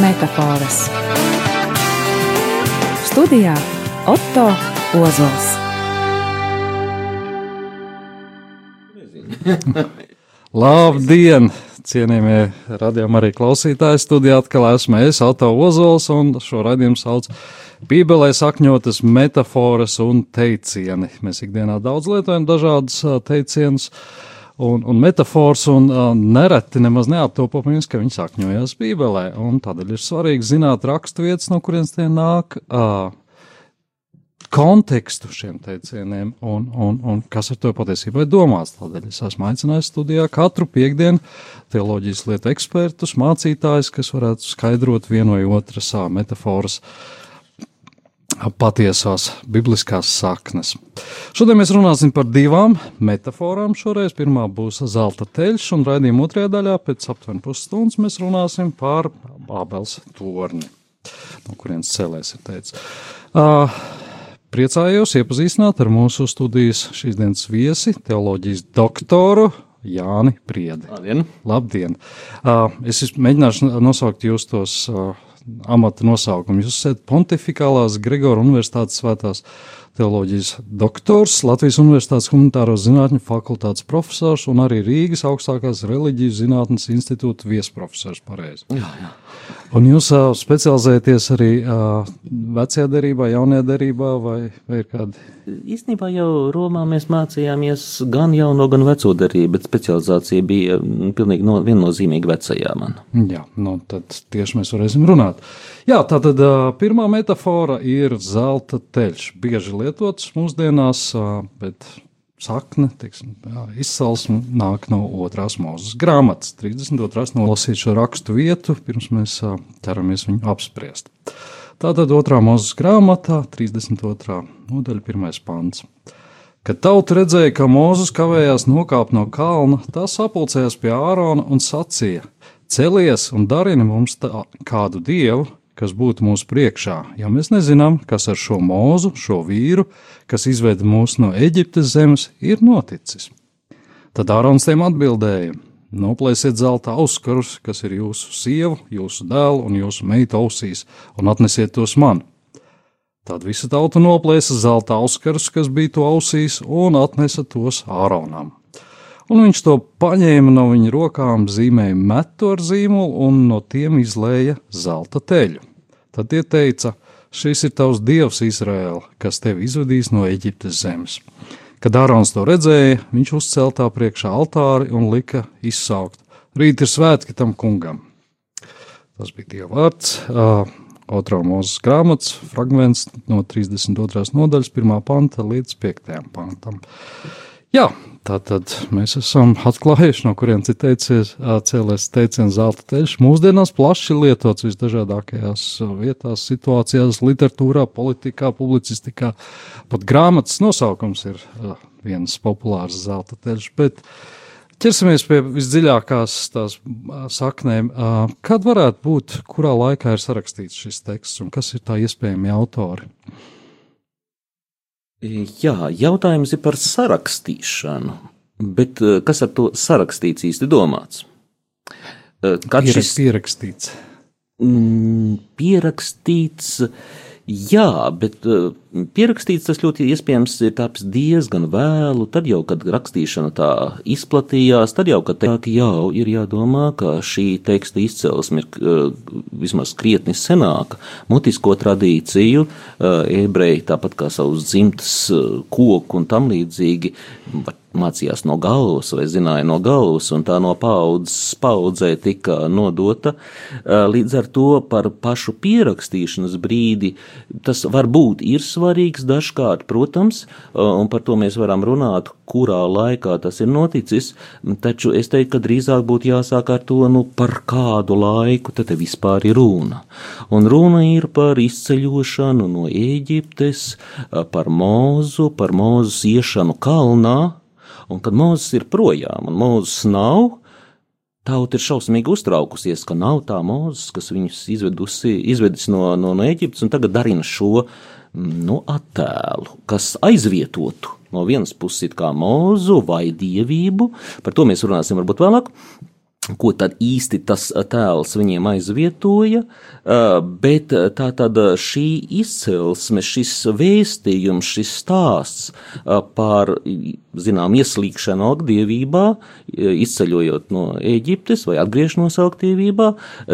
metafāras. Studijā Otto Ozols. Labdien! Cienījamie radījumi arī klausītāji studijā atkal esmu es, Auto Ozols, un šo radījumu sauc Bībelē sakņotas metaforas un teicieni. Mēs ikdienā daudz lietojam dažādas teicienus un, un metafors, un uh, nereti nemaz neaptopamies, ka viņi sakņojas Bībelē, tādēļ ir svarīgi zināt rakstu vietas, no kurienes tie nāk. Uh, kontekstu šiem teicieniem un, un, un kas ar to patiesībā ir domāts. Tādēļ es esmu aicinājis studijā katru piekdienu teoloģijas lietu ekspertus, mācītājus, kas varētu skaidrot vienu vai otras metaforas patiesās bibliskās saknes. Šodien mēs runāsim par divām metaforām. Šoreiz pirmā būs zelta teļš, un raidījuma otrajā daļā pēc aptuveni pusstundas mēs runāsim par Bābels torni, no kurienes cēlēs ir teicis. Uh, Priecājos iepazīstināt ar mūsu studijas šīs dienas viesi, teoloģijas doktoru Jāni Priedi. Labdien! Labdien. Uh, es mēģināšu nosaukt jūs tos uh, amata nosaukumus. Jūs esat Pontificālās Gregora Universitātes svētās teoloģijas doktors, Latvijas Universitātes humanitāro zinātņu fakultātes profesors un arī Rīgas augstākās reliģijas zinātnes institūta viesprofesors. Pareizi. Jā, jā. Un jūs uh, specializēties arī uh, vecajā derībā, jaunajā derībā, vai, vai ir kādi? Īstenībā jau Romā mēs mācījāmies gan jauno, gan veco derību, bet specializācija bija pilnīgi no, viennozīmīgi vecajā man. Jā, nu tad tieši mēs varēsim runāt. Jā, tātad uh, pirmā metafora ir zelta teļš. Bieži lietots mūsdienās, bet sakne, teiksim, jā, izcelsme nāk no otrās mūzes grāmatas, 32. nolasīt šo rakstu vietu, pirms mēs ķeramies viņu apspriest. Tātad otrā mūzes grāmatā, 32. nodaļa, pirmais pants. Kad tauta redzēja, ka Mozus kavējās nokāpt no kalna, tā sapulcējās pie Ārona un sacīja: Celies un darini mums tā, kādu dievu, kas būtu mūsu priekšā, jo mēs nezinām, kas ar šo mūzu, šo vīru, kas izveda mūs no Eģiptes zemes, ir noticis. Tad Ārons tiem atbildēja: Noplēsiet zelta auskarus, kas ir jūsu sievu, jūsu dēlu un jūsu meitu ausīs, un atnesiet tos man. Tad visa tauta noplēsa zelta auskarus, kas bija to ausīs, un atnesa tos Āronam. Un viņš to paņēma no viņa rokām, zīmēja metu ar zīmolu un no tiem izlēja zelta teļu. Tad tie teica: Šis ir tavs dievs, Izraēla, kas tevi izvedīs no Eģiptes zemes. Kad Ārons to redzēja, viņš uzcēla tā priekšā altāri un lika izsaukt: Rīt ir svētki tam kungam. Tas bija Dieva vārds. Uh, Otrā mūzes grāmatas fragments no 32. nodaļas, 1. panta līdz 5. pantam. Jā, tā tad mēs esam atklājuši, no kuriem citēcies cēlēs teiciens zelta teļš. Mūsdienās plaši lietots visdažādākajās vietās, situācijās, literatūrā, politikā, publicistikā. Pat grāmatas nosaukums ir viens populārs zelta teļš, bet Ķersimies pie visdziļākās tās saknēm. Kad varētu būt, kurā laikā ir sarakstīts šis teksts un kas ir tā iespējami autori? Jā, jautājums ir par sarakstīšanu, bet kas ar to sarakstīts īsti domāts? Kad šis pierakstīts? Mm, pierakstīts. Jā, bet pierakstīts tas ļoti iespējams ir taps diezgan vēlu. Tad jau, kad rakstīšana tā izplatījās, tad jau, kad tāk jau ir jādomā, ka šī teksta izcelsme ir uh, vismaz krietni senāka. Mutisko tradīciju uh, ebreji, tāpat kā savus dzimtas koku un tam līdzīgi, mācījās no galvas vai zināja no galvas, un tā no paudzes paudzē tika nodota. Līdz ar to par pašu pierakstīšanas brīdi tas varbūt ir svarīgs dažkārt, protams, un par to mēs varam runāt, kurā laikā tas ir noticis, taču es teiktu, ka drīzāk būtu jāsāk ar to, nu, par kādu laiku tad vispār ir runa. Un runa ir par izceļošanu no Ēģiptes, par mūzu, par mūzes iešanu kalnā, Un kad Mozus ir projām un Mozus nav, tauta ir šausmīgi uztraukusies, ka nav tā Mozus, kas viņus izvedusi, izvedis no, no, no Eģiptes un tagad darina šo nu, attēlu, kas aizvietotu no vienas puses kā mūzu vai dievību, par to mēs runāsim varbūt vēlāk, ko tad īsti tas tēls viņiem aizvietoja, bet tā tad šī izcelsme, šis vēstījums, šis stāsts par, zinām, ieslīgšanu algdievībā, izceļojot no Ēģiptes vai atgriešanos algdievībā,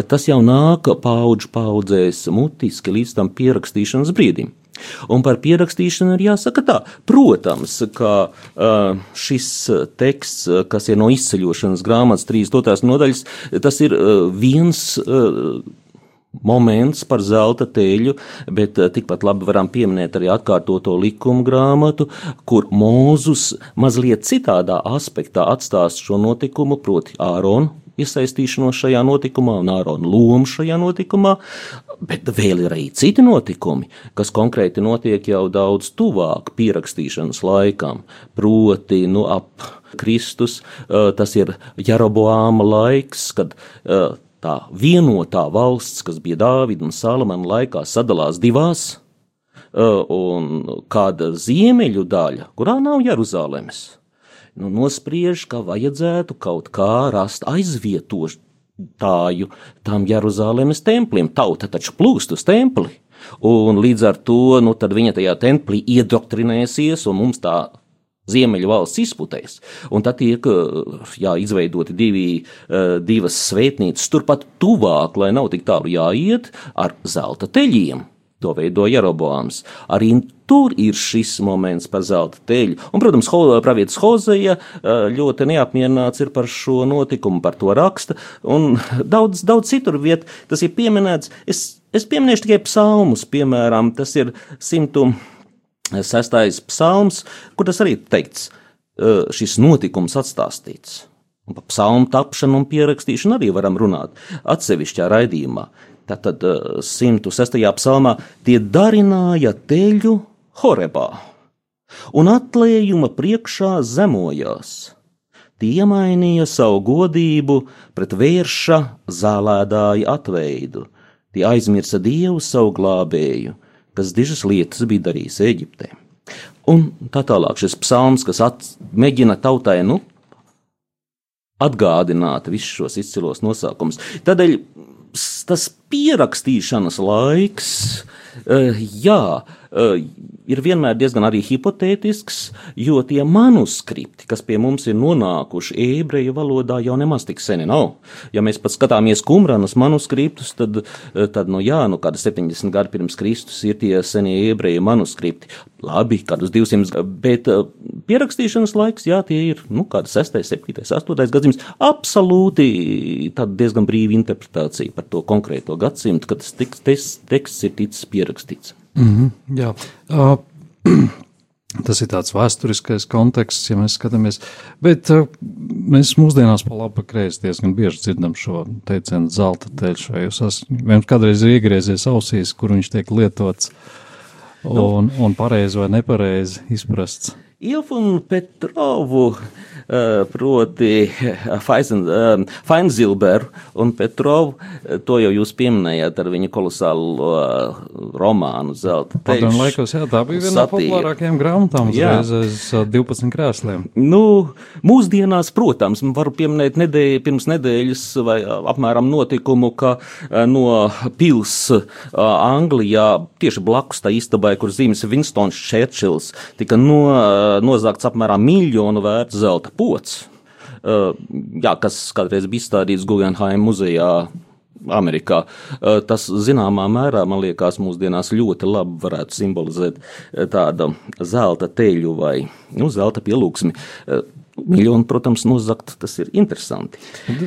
tas jau nāk paudžu paudzēs mutiski līdz tam pierakstīšanas brīdim. Un par pierakstīšanu ir jāsaka tā. Protams, ka uh, šis teksts, kas ir no izceļošanas grāmatas 32. nodaļas, tas ir uh, viens. Uh, moments par zelta teļu, bet tikpat labi varam pieminēt arī atkārtoto likumu grāmatu, kur Mūzus mazliet citādā aspektā atstāsta šo notikumu, proti, Āronu iesaistīšanos šajā notikumā un Ārona lomu šajā notikumā, bet vēl ir arī citi notikumi, kas konkrēti notiek jau daudz tuvāk pierakstīšanas laikam, proti, nu, ap Kristus, tas ir Jeroboāma laiks, kad tā vienotā valsts, kas bija Dāvida un Salamana laikā, sadalās divās, un kāda ziemeļu daļa, kurā nav Jeruzalemes nu, nospriež, ka vajadzētu kaut kā rast aizvietotāju tam Jeruzalemes templim. Tauta taču plūst uz templi, un līdz ar to nu, viņa tajā templī iedoktrinēsies, un mums tā Ziemeļu valsts izputēs. Un tad tiek jā, izveidoti divi, divas svētnīcas turpat tuvāk, lai nav tik tālu jāiet ar zelta teļiem. To veido Jeroboams. Arī tur ir šis moments par zelta teļu. Un, protams, pravietis Hozeja ļoti neapmierināts ir par šo notikumu, par to raksta. Un daudz, daudz citur viet tas ir pieminēts. Es, es pieminēšu tikai psalmus, piemēram, tas ir 106. psalms, kur tas arī teikts, šis notikums atstāstīts. Un par psalmu tapšanu un pierakstīšanu arī varam runāt atsevišķā raidījumā. Tātad 106. Eh, psalmā tie darināja teļu Horebā un atlējuma priekšā zemojās. Tie mainīja savu godību pret vērša zālēdāju atveidu, tie aizmirsa dievu savu glābēju, kas dižas lietas bija darījis Eģiptē. Un tā tālāk šis psalms, kas at, mēģina tautai, nu, atgādināt visus šos izcilos nosaukumus. Tādēļ tas pierakstīšanas laiks, eh, jā, ir vienmēr diezgan arī hipotētisks, jo tie manuskripti, kas pie mums ir nonākuši ebreju valodā, jau nemaz tik seni nav. Ja mēs pat skatāmies kumranas manuskriptus, tad, eh, tad nu jā, nu kāda 70 gadi pirms Kristus ir tie senie ebreju manuskripti. Labi, kādus 200, bet pierakstīšanas laiks, jā, tie ir, nu, kāda 6, 7, 8 gadsimts, absolūti diezgan brīva interpretācija par to konkrēto gadsimtu, kad tas teksts ir ticis pierakstīts. Mm -hmm, jā. uh, tas ir tāds vēsturiskais konteksts, ja mēs skatāmies. Bet uh, mēs mūsdienās pa labi kreisi diezgan bieži dzirdam šo teicienu zelta teļš, vai jūs esat kādreiz iegriezies ausīs, kur viņš tiek lietots un, un pareizi vai nepareizi izprasts. Ilfu un Petrovu Eh, proti eh, Feinzilberu un Petrovu. Eh, to jau jūs pieminējāt ar viņa kolosālo romānu Zelta teļš. Padomu laikos, jā, tā bija viena no populārākajām grāmatām uzreiz aiz 12 krēsliem. Nu, mūsdienās, protams, varu pieminēt nedēļ, pirms nedēļas vai apmēram notikumu, ka no pils Anglijā tieši blakus tā istabai, kur zīmes Winstons Churchills, tika no, nozākts apmēram miljonu vērts zelta pots, jā, kas kādreiz bija izstādīts Guggenheim muzejā. Amerikā. Tas zināmā mērā, man liekas, mūsdienās ļoti labi varētu simbolizēt tādu zelta teļu vai nu, zelta pielūgsmi. Miljonu, protams, nozagt, tas ir interesanti.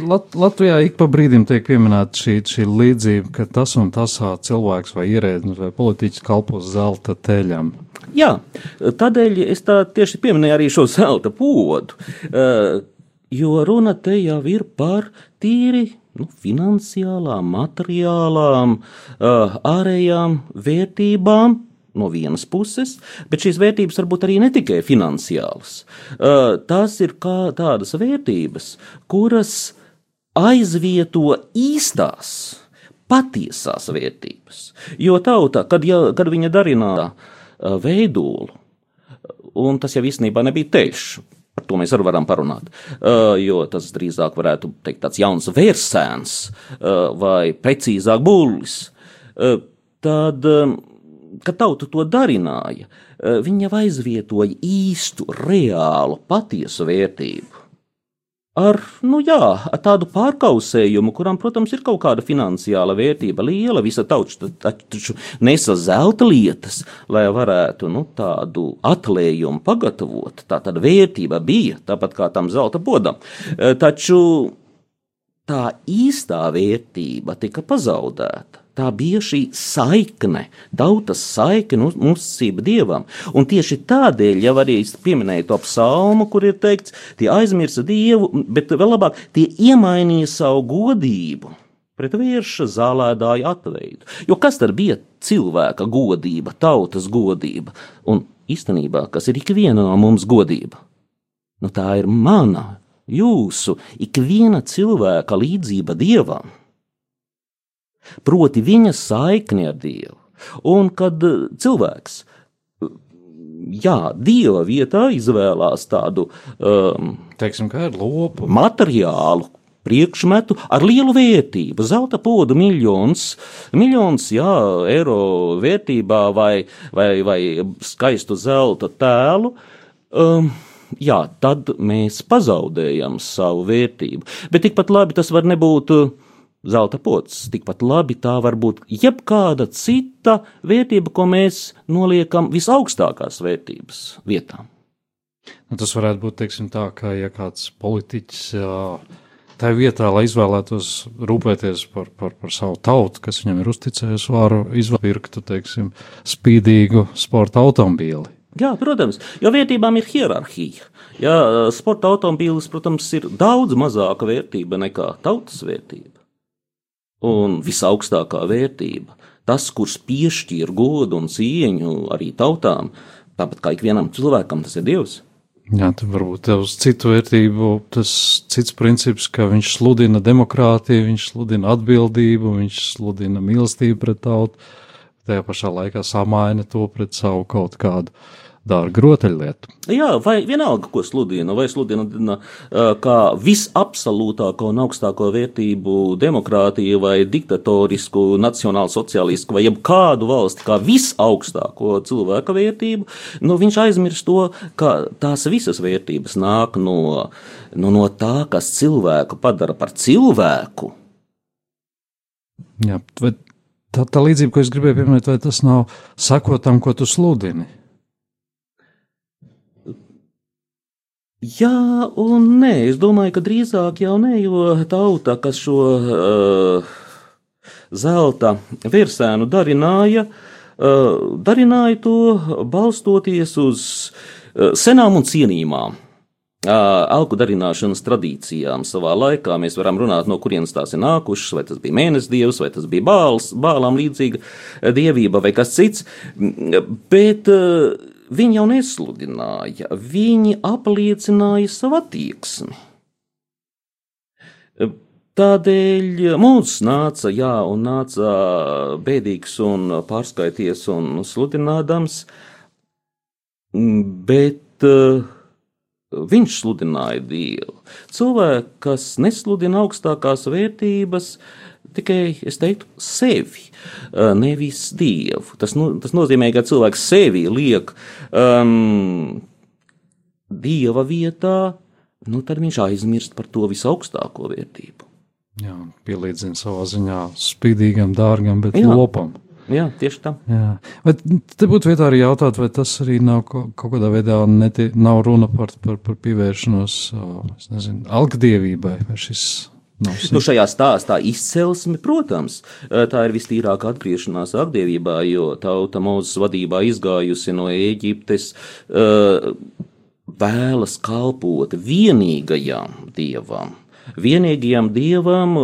Lat Latvijā ik pa brīdim tiek pieminēta šī, šī līdzība, ka tas un tas cilvēks vai ierēdnis vai politiķis kalpos zelta teļam. Jā, tādēļ es tā tieši pieminēju arī šo zelta podu, eh, jo runa te jau ir par tīri nu, finansiālām, materiālām, eh, ārējām vērtībām. No vienas puses, bet šīs vērtības var būt arī ne tikai finansiālas. Eh, tās ir tādas vērtības, kuras aizvieto īstās, patiesās vērtības. Jo tauta, kad, ja, kad viņa darināja veidolu. Un tas jau īstenībā nebija teļš. par to mēs arī varam parunāt. Uh, jo tas drīzāk varētu teikt tāds jauns vērsēns uh, vai precīzāk būlis. Tad, kad tauta to darināja, viņa aizvietoja īstu, reālu, patiesu vērtību ar, nu jā, tādu pārkausējumu, kuram, protams, ir kaut kāda finansiāla vērtība liela. Visa tauta taču nesa zelta lietas, lai varētu nu, tādu atlējumu pagatavot. Tā tad vērtība bija tāpat kā tam zelta bodam. E, taču tā īstā vērtība tika pazaudēta. Tā bija šī saikne, tautas saikne, uzticība dievam. Un tieši tādēļ, ja arī pieminēju to psalmu, kur ir teikts, tie aizmirsa dievu, bet vēl labāk, tie iemainīja savu godību pret vīrša zālēdāju atveidu. Jo kas tad bija cilvēka godība, tautas godība? Un īstenībā, kas ir ikviena no mums godība? Nu, tā ir mana, jūsu, ikviena cilvēka līdzība dievam proti viņa saikni ar Dievu. Un kad eh, cilvēks jā, dieva vietā izvēlās tādu um, Teiksim, lopu. materiālu. Priekšmetu ar lielu vērtību, zelta podu miljons, miljons jā, eiro vērtībā vai, vai, vai skaistu zelta tēlu. Um, jā, tad mēs pazaudējam savu vērtību. Bet tikpat labi tas var nebūt uh, zelta pocis. Tikpat labi tā var būt jebkāda cita vērtība, ko mēs noliekam visaugstākās vērtības vietām. Nu, tas varētu būt teiksim, tā, ka ja kāds politiķis tajā vietā, lai izvēlētos rūpēties par, par, par savu tautu, kas viņam ir uzticējis, varu izpirktu teiksim, spīdīgu sporta automobīli. Jā, protams, jo vērtībām ir hierarhija. Jā, sporta automobīlis, protams, ir daudz mazāka vērtība nekā tautas vērtība un visaugstākā vērtība. Tas, kurš piešķir godu un cieņu arī tautām, tāpat kā ikvienam cilvēkam, tas ir Dievs. Jā, tad varbūt uz citu vērtību tas cits princips, ka viņš sludina demokrātiju, viņš sludina atbildību, viņš sludina mīlestību pret tautu, tajā pašā laikā samaina to pret savu kaut kādu uh, dārga rotaļlieta. Jā, vai vienalga, ko sludina, vai sludina kā visabsolūtāko un augstāko vērtību demokrātiju, vai diktatorisku, nacionālu sociālisku, vai jebkādu valsti kā visaugstāko cilvēka vērtību, nu, viņš aizmirst to, ka tās visas vērtības nāk no, no, no tā, kas cilvēku padara par cilvēku. Jā, tā, tā līdzība, ko es gribēju pieminēt, vai tas nav sakotam, ko tu sludini? Jā, un nē, es domāju, ka drīzāk jau ne, jo tauta, kas šo uh, zelta virsēnu darināja, uh, darināja to balstoties uz uh, senām un cienījumām. Uh, alku darināšanas tradīcijām savā laikā mēs varam runāt, no kurienes tās ir nākušas, vai tas bija mēnesis dievs, vai tas bija bāls, bālām līdzīga dievība vai kas cits. Bet uh, Viņi jau nesludināja, viņi apliecināja savu attieksmi. Tādēļ mums nāca, jā, un nāca bēdīgs un pārskaities un sludinādams, bet uh, viņš sludināja Dievu. Cilvēki, kas nesludina augstākās vērtības, uh, tikai, es teiktu, sevi, nevis dievu. Tas, nu, tas nozīmē, ka cilvēks sevi liek um, dieva vietā, nu, tad viņš aizmirst par to visaugstāko vērtību. Jā, pielīdzina savā ziņā spīdīgam, dārgam, bet Jā. lopam. Jā, tieši tā. Jā. Vai te būtu vietā arī jautāt, vai tas arī nav kaut kādā veidā neti, nav runa par, par, par pievēršanos, nezinu, algdievībai, vai šis Nu, šajā stāstā izcelsme, protams, tā ir vistīrākā atgriešanās apdievībā, jo tauta Mozus vadībā izgājusi no Ēģiptes, vēlas kalpot vienīgajam dievam, vienīgajam dievam,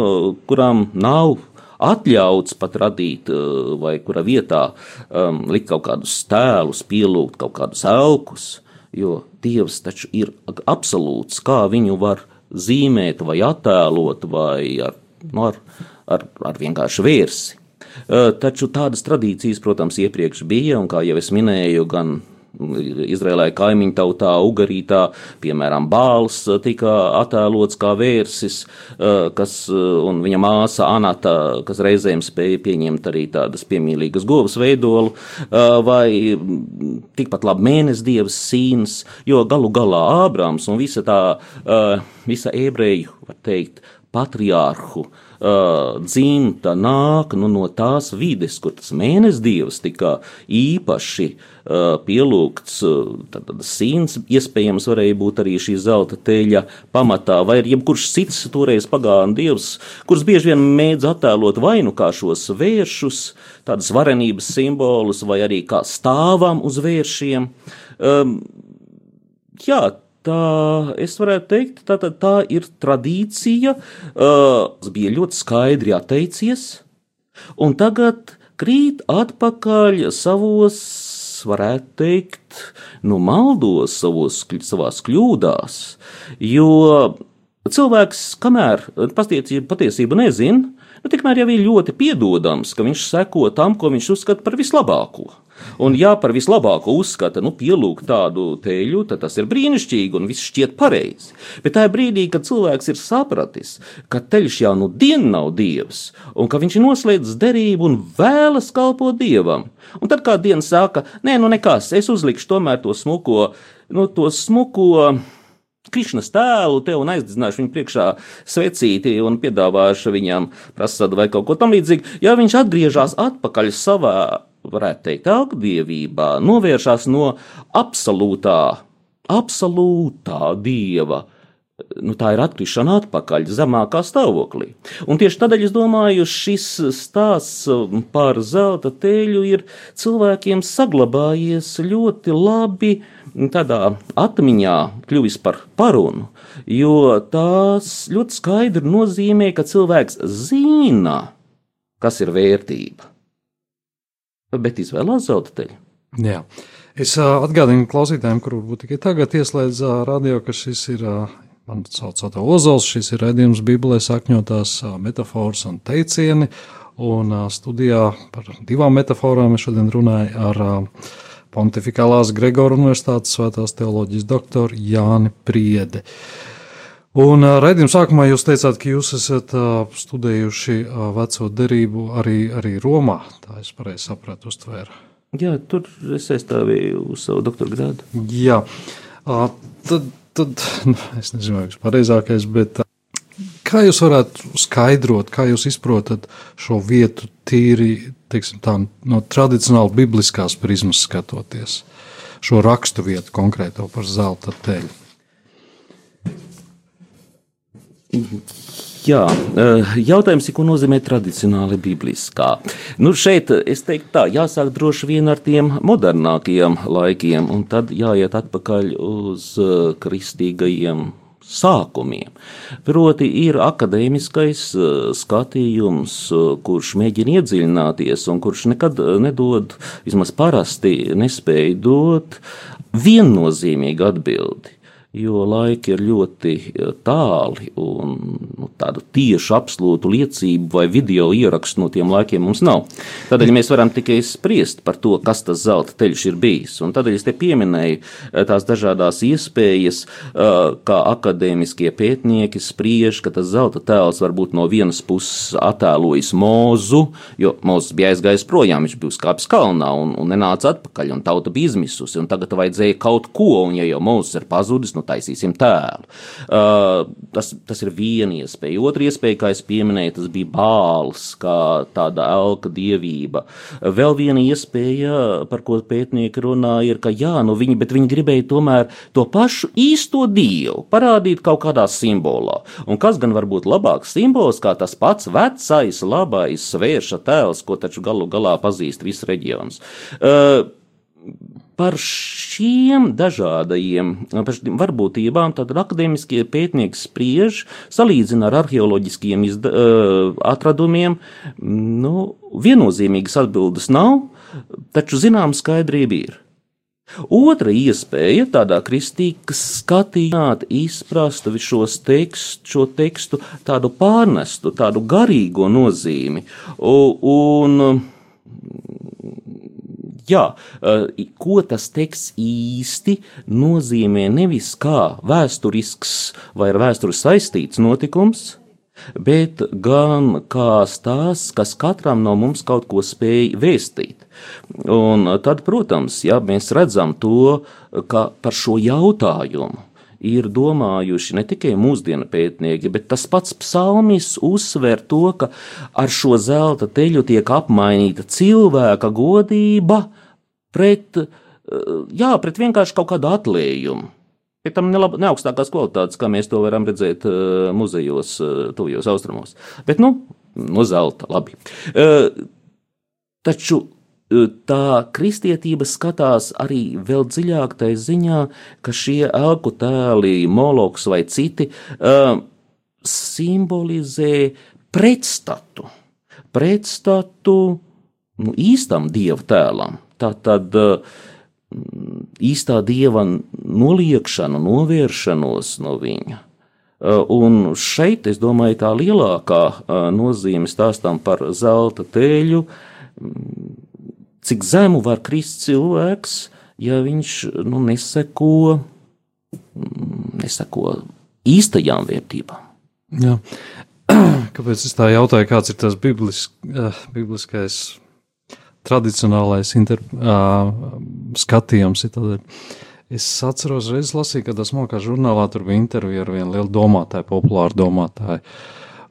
kuram nav atļauts pat radīt, vai kura vietā um, likt kaut kādus tēlus, pielūgt kaut kādus elkus, jo dievs taču ir absolūts, kā viņu var zīmēt vai attēlot vai ar, nu, ar, ar, ar vienkārši vērsi. Taču tādas tradīcijas, protams, iepriekš bija, un kā jau es minēju, gan Izrēlē kaimiņu tautā, Ugarītā, piemēram, Bāls tika attēlots kā vērsis, kas, un viņa māsa Anata, kas reizēm spēja pieņemt arī tādas piemīlīgas govas veidolu, vai tikpat labi mēnes dievs Sīns, jo galu galā Ābrams un visa tā, visa ebreju, var teikt, patriārhu uh, dzimta nāk nu, no tās vides, kur tas mēnesis dievs tika īpaši uh, pielūgts. Tad, tad sīns iespējams varēja būt arī šī zelta teļa pamatā, vai arī jebkurš cits toreiz pagānu dievs, kurus bieži vien mēdz attēlot vai nu kā šos vēršus, tādas varenības simbolus, vai arī kā stāvam uz vēršiem. Um, jā, tā, es varētu teikt, tā, tā, tā ir tradīcija, uh, bija ļoti skaidri atteicies, un tagad krīt atpakaļ savos, varētu teikt, nu, maldos, savos, savās kļūdās, jo cilvēks, kamēr patiesība nezina, nu, tikmēr jau ir ļoti piedodams, ka viņš seko tam, ko viņš uzskata par vislabāko. Un, ja par vislabāko uzskata, nu, pielūgt tādu teļu, tad tas ir brīnišķīgi un viss šķiet pareizi. Bet tajā brīdī, kad cilvēks ir sapratis, ka teļš jau nu dienu nav dievs, un ka viņš ir noslēdzis derību un vēlas kalpot dievam, un tad kā diena saka, nē, nu nekas, es uzlikšu tomēr to smuko, nu, to smuko. Krišnas tēlu te un aizdedzināšu viņu priekšā svecīti un piedāvāšu viņam prasādu vai kaut ko tamlīdzīgu. Ja viņš atgriežas atpakaļ savā varētu teikt, augdievībā, novēršās no absolūtā, absolūtā dieva. Nu, tā ir atkrišana atpakaļ zemākā stāvoklī. Un tieši tādēļ es domāju, šis stāsts par zelta teļu ir cilvēkiem saglabājies ļoti labi tādā atmiņā, kļuvis par parunu, jo tās ļoti skaidri nozīmē, ka cilvēks zina, kas ir vērtība bet izvēlās zelta teļu. Jā. Es atgādinu klausītājiem, kur varbūt tikai tagad ieslēdz radio, ka šis ir man sauc Oto Ozols, šis ir redzījums Bībelē sakņotās metafors un teicieni, un studijā par divām metaforām es šodien runāju ar Pontificālās Gregora Universitātes svētās teoloģijas doktoru Jāni Priedi. Uh, Un raidījuma sākumā jūs teicāt, ka jūs esat studējuši veco derību arī, arī Romā. Tā es pareizi sapratu, uztvēru. Jā, tur es aizstāvēju savu doktora grādu. Jā, tad, tad nu, es nezinu, ir pareizākais, bet kā jūs varētu skaidrot, kā jūs izprotat šo vietu tīri teiksim, tā, no tradicionāli bibliskās prizmas skatoties, šo rakstu vietu konkrēto par zelta teļu? Jā, eh, jautājums ir, ko nozīmē tradicionāli bibliskā. Nu, šeit es teiktu, tā jāsāk droši vien ar tiem modernākajiem laikiem, un tad jāiet atpakaļ uz eh, kristīgajiem sākumiem. Proti, ir akadēmiskais eh, skatījums, kurš mēģina iedziļināties un kurš nekad nedod, vismaz parasti nespēja dot viennozīmīgu atbildi jo laiki ir ļoti e, tāli un nu, tādu tiešu, absolūtu liecību vai video ierakstu no tiem laikiem mums nav. Tādēļ mēs varam tikai spriest par to, kas tas zelta ceļš ir bijis. Un tādēļ es te pieminēju e, tās dažādas iespējas, e, kā akadēmiskie pētnieki spriež, ka tas zelta tēls var būt no vienas puses attēlojis mūzu, jo mūzis bija aizgājis projām, viņš bija uzkāpis kalnā un, un nenāca atpakaļ, un tauta bija izmisusi, un tagad vajadzēja kaut ko, un ja jau mūzis ir pazudis, nu taisīsim tēlu. Uh, tas, tas ir viena iespēja. Otra iespēja, kā es pieminēju, tas bija bāls, kā tāda elka dievība. Vēl viena iespēja, par ko pētnieki runā, ir, ka jā, nu viņi, bet viņi gribēja tomēr to pašu īsto dievu parādīt kaut kādā simbolā. Un kas gan var būt labāks simbols, kā tas pats vecais, labais svērša tēls, ko taču galu galā pazīst viss reģions. Uh, par šiem dažādajiem par šiem varbūtībām akadēmiskie pētnieki spriež, salīdzina ar arheoloģiskiem izda, atradumiem. Nu, viennozīmīgas atbildes nav, taču zinām skaidrība ir. Otra iespēja tādā kristīgas skatījumā izprast šos tekst, šo tekstu, tādu pārnestu, tādu garīgo nozīmi. Un, Jā, ko tas teksts īsti nozīmē nevis kā vēsturisks vai ar vēsturi saistīts notikums, bet gan kā stāsts, kas katram no mums kaut ko spēj vēstīt. Un tad, protams, ja mēs redzam to, ka par šo jautājumu ir domājuši ne tikai mūsdienu pētnieki, bet tas pats psalmis uzsver to, ka ar šo zelta teļu tiek apmainīta cilvēka godība pret, jā, pret vienkārši kaut kādu atlējumu. Pie tam ne, ne augstākās kvalitātes, kā mēs to varam redzēt uh, muzejos, uh, tuvajos austrumos. Bet, nu, no zelta, labi. Taču tā kristietība skatās arī vēl dziļāk tajā ziņā, ka šie elku tēli, moloks vai citi, simbolizē pretstatu, pretstatu nu, īstam dievu tēlam. Tā tad uh, īstā dieva noliekšanu, novēršanos no viņa. Uh, un šeit, es domāju, tā lielākā uh, nozīme stāstam par zelta tēļu, cik zemu var krist cilvēks, ja viņš nu, neseko, neseko īstajām vērtībām. Jā. Kāpēc es tā jautāju, kāds ir tas biblisk, uh, bibliskais tradicionālais inter, uh, skatījums. Ir es atceros, reizes lasīju, kad esmu kā žurnālā, tur bija intervija ar vienu lielu domātāju, populāru domātāju.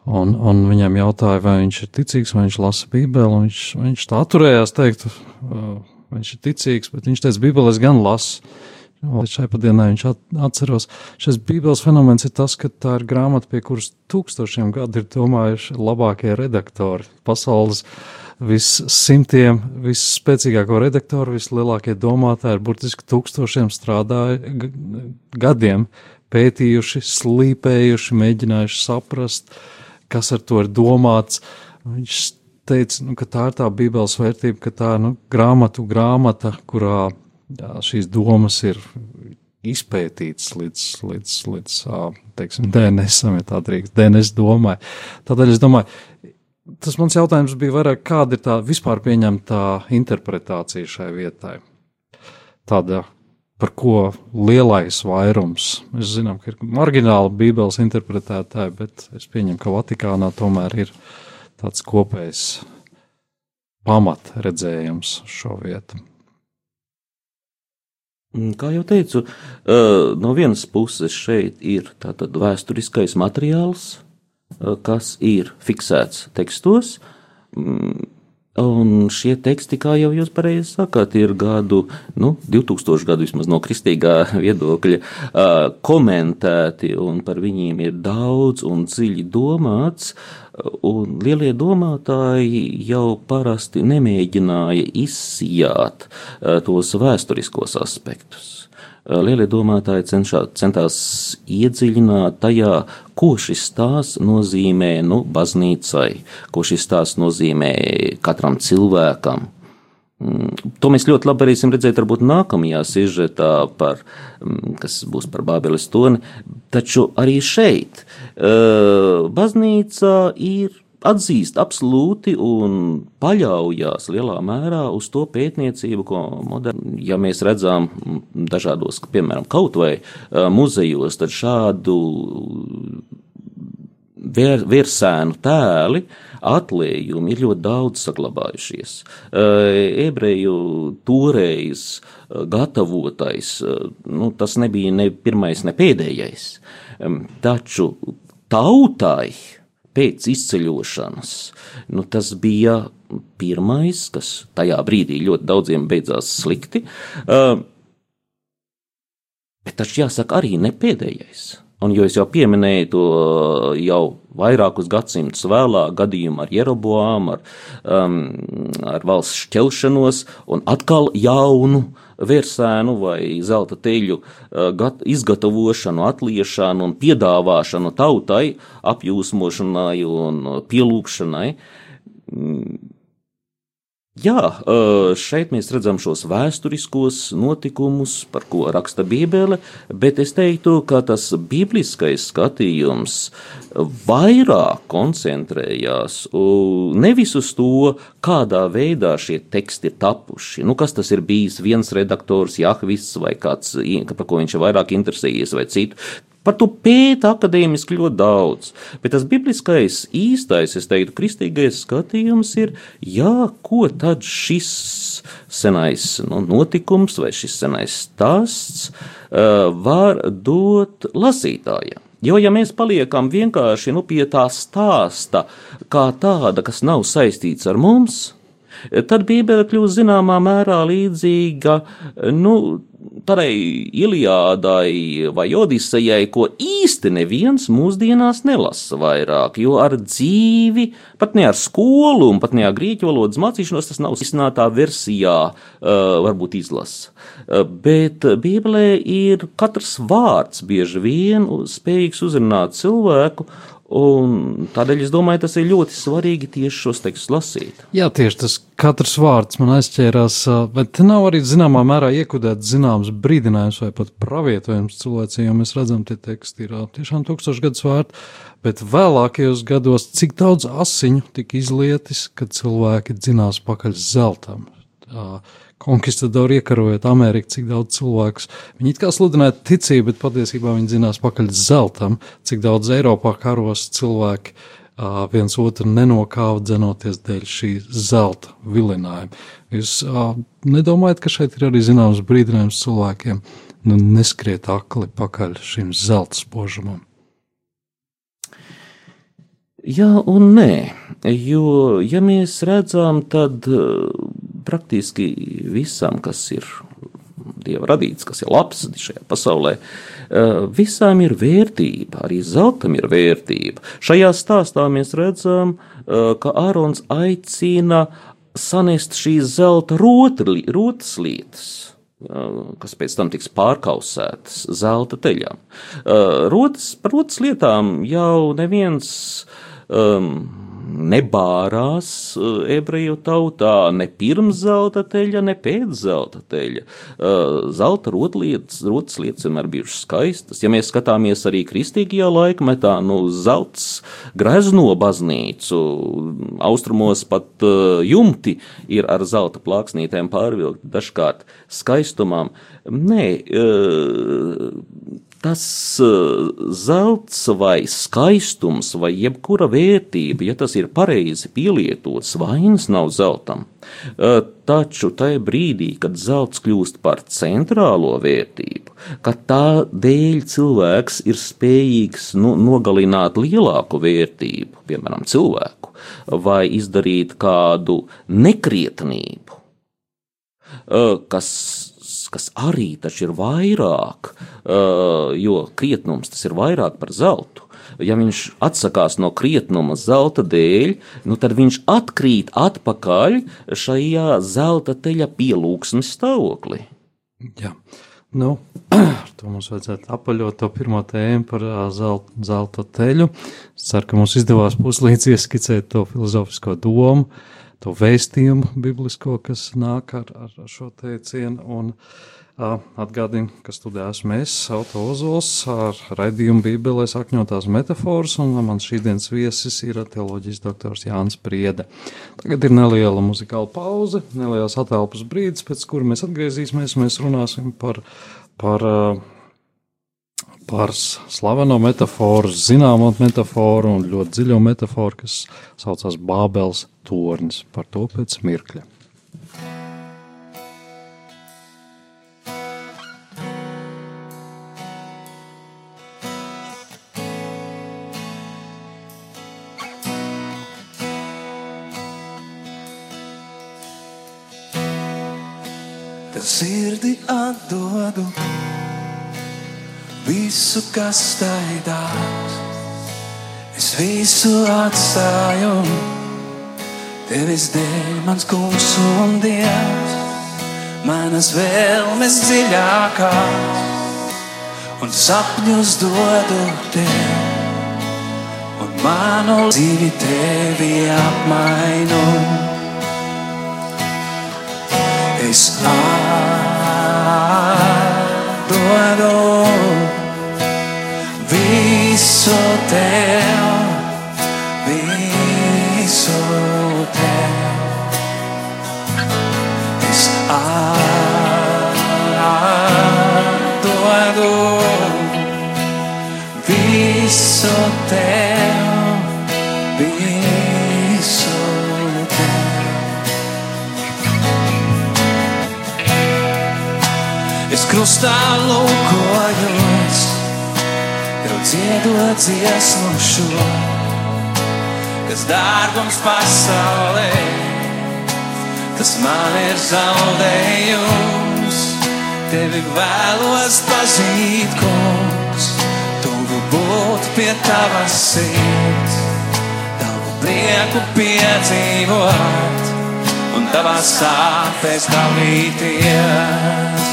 Un, un viņam jautāja, vai viņš ir ticīgs, vai viņš lasa Bībeli. Viņš, viņš tā atturējās teikt, uh, viņš ir ticīgs, bet viņš teica, Bībeli es gan lasu. Līdz šai padienai viņš atceros, šis Bībeles fenomens ir tas, ka tā ir grāmata, pie kuras tūkstošiem gadu ir domājuši labākie redaktori pasaules. Uh, vissimtiem, visspēcīgāko redaktoru, vislielākie domātāji ir burtiski tūkstošiem strādājuši, gadiem pētījuši, slīpējuši, mēģinājuši saprast, kas ar to ir domāts. Viņš teica, nu, ka tā ir tā Bībeles vērtība, ka tā ir nu, grāmatu grāmata, kurā jā, šīs domas ir izpētīts līdz, līdz, līdz teiksim, DNS-am, ja tā drīkst, DNS domai. Tādēļ es domāju, tas mans jautājums bija vairāk, kāda ir tā vispār pieņemtā interpretācija šai vietai? Tāda, par ko lielais vairums. Mēs zinām, ka ir margināli Bībeles interpretētāji, bet es pieņemu, ka Vatikānā tomēr ir tāds kopējs pamat redzējums šo vietu. Kā jau teicu, no vienas puses šeit ir vēsturiskais materiāls, kas ir fiksēts tekstos. Mm, un šie teksti, kā jau jūs pareizi sakāt, ir gadu, nu, 2000 gadu vismaz no kristīgā viedokļa uh, komentēti, un par viņiem ir daudz un dziļi domāts. Un lielie domātāji jau parasti nemēģināja izsijāt uh, tos vēsturiskos aspektus. Eh, lielie domātāji cenšā, centās iedziļināt tajā, ko šis stāsts nozīmē nu, baznīcai, ko šis stāsts nozīmē katram cilvēkam. Mm, to mēs ļoti labi varēsim redzēt varbūt nākamajā sižetā, par, mm, kas būs par Bābeles toni, taču arī šeit eh, baznīca ir atzīst absolūti un paļaujas lielā mērā uz to pētniecību, ko moderni, ja mēs redzam dažādos, piemēram, kaut vai muzejos, tad šādu vēr, virsēnu tēli, atlējumi ir ļoti daudz saglabājušies. Ebreju toreiz gatavotais, nu, tas nebija ne pirmais, ne pēdējais, taču tautai pēc izceļošanas, nu, tas bija pirmais, kas tajā brīdī ļoti daudziem beidzās slikti. Uh, bet tas jāsaka arī ne pēdējais. Un, jo es jau pieminēju to jau vairākus gadsimtus vēlāk, gadījumu ar Jeroboām, ar, um, ar valsts šķelšanos, un atkal jaunu vērsēnu vai zelta teļu izgatavošanu, atliešanu un piedāvāšanu tautai, apjūsmošanai un pielūgšanai. Jā, šeit mēs redzam šos vēsturiskos notikumus, par ko raksta Bībele, bet es teiktu, ka tas bibliskais skatījums vairāk koncentrējās nevis uz to, kādā veidā šie teksti ir tapuši. Nu, kas tas ir bijis viens redaktors, Jahvis vai kāds, par ko viņš ir vairāk interesējies, vai citu. Par to pēta akadēmiski ļoti daudz. Bet tas bibliskais, īstais, es teiktu, kristīgais skatījums ir, jā, ko tad šis senais nu, notikums vai šis senais stāsts uh, var dot lasītājiem. Jo, ja mēs paliekam vienkārši nu, pie tā stāsta, kā tāda, kas nav saistīts ar mums, tad Bībele kļūst zināmā mērā līdzīga nu, tādai Iliādai vai Odisejai, ko īsti neviens mūsdienās nelasa vairāk, jo ar dzīvi, pat ne ar skolu un pat ne ar grieķu valodas mācīšanos, tas nav izsnātā versijā, varbūt izlasa. Bet Bībelē ir katrs vārds bieži vien spējīgs uzrunāt cilvēku, Un tādēļ es domāju, tas ir ļoti svarīgi tieši šos tekstus lasīt. Jā, tieši tas katrs vārds man aizķērās, bet te nav arī zināmā mērā iekudēts zināms brīdinājums vai pat pravietojums cilvēcei, jo mēs redzam, tie teksti ir tiešām tūkstoši gadus vērti, bet vēlākajos gados cik daudz asiņu tika izlietis, kad cilvēki dzinās pakaļ zeltam. Tā, konkistadori iekarojot Ameriku, cik daudz cilvēku. Viņi it kā sludināja ticību, bet patiesībā viņi zinās pakaļ zeltam, cik daudz Eiropā karos cilvēki uh, viens otru nenokāva dzenoties dēļ šī zelta vilinājuma. Jūs uh, nedomājat, ka šeit ir arī zināms brīdinājums cilvēkiem, nu neskriet akli pakaļ šim zelta spožumam? Jā un nē, jo, ja mēs redzam, tad praktiski visam, kas ir dieva radīts, kas ir labs šajā pasaulē, eh, visām ir vērtība, arī zeltam ir vērtība. Šajā stāstā mēs redzam, eh, ka Ārons aicina sanest šīs zelta rotas lietas eh, kas pēc tam tiks pārkausētas zelta teļām. Rotas, par rotas lietām jau neviens um, nebārās eh, ebreju tautā ne pirms zelta teļa, ne pēc zelta teļa. Eh, zelta rotlietas, rotas lietas vienmēr bijušas skaistas. Ja mēs skatāmies arī kristīgajā laikmetā, nu, zelts grezno baznīcu, austrumos pat eh, jumti ir ar zelta plāksnītēm pārvilkti dažkārt skaistumam. Nē, tas uh, zelts vai skaistums vai jebkura vērtība, ja tas ir pareizi pielietots, vainas nav zeltam. Uh, taču tajā brīdī, kad zelts kļūst par centrālo vērtību, kad tā dēļ cilvēks ir spējīgs nu, nogalināt lielāku vērtību, piemēram, cilvēku, vai izdarīt kādu nekrietnību, uh, kas kas arī ir vairāk, uh, jo krietnums tas ir vairāk par zeltu. Ja viņš atsakās no krietnuma zelta dēļ, nu tad viņš atkrīt atpakaļ šajā zelta teļa pielūgsmes stāvoklī. Jā. Nu, to mums vajadzētu apaļot to pirmo tēmu par zelta, zelta teļu. Es ceru, ka mums izdevās puslīdz ieskicēt to filozofisko domu. Uh, to vēstījumu biblisko, kas nāk ar, ar, šo teicienu. Un, uh, Atgādinu, ka studijā esmu es, Auto Ozols, ar raidījumu Bībelē sakņotās metafāras, un mans šīdienas viesis ir teoloģijas doktors Jānis Priede. Tagad ir neliela muzikāla pauze, neliels atelpas brīdis, pēc kura mēs atgriezīsimies, mēs runāsim par, par uh, par slaveno metaforu, zināmo metaforu un ļoti dziļo metaforu, kas saucās Bābels tornis. Par to pēc mirkļa. Sirdi atdodu visu, kas tai dāvāts. Es visu atstāju, tevis dēļ, mans kungs un dievs, manas vēlmes dziļākās, un sapņus dodu tev, un manu dzīvi tevi apmainu. es atdodu visu tev, visu krustā lūkojos, tev dziedot dziesmu šo, kas dārgums pasaulē, tas man ir zaudējums. Tevi vēlos pazīt, kungs, tuvu būt pie tavas sirds, tavu prieku piedzīvot un tavās sāpēs dalīties.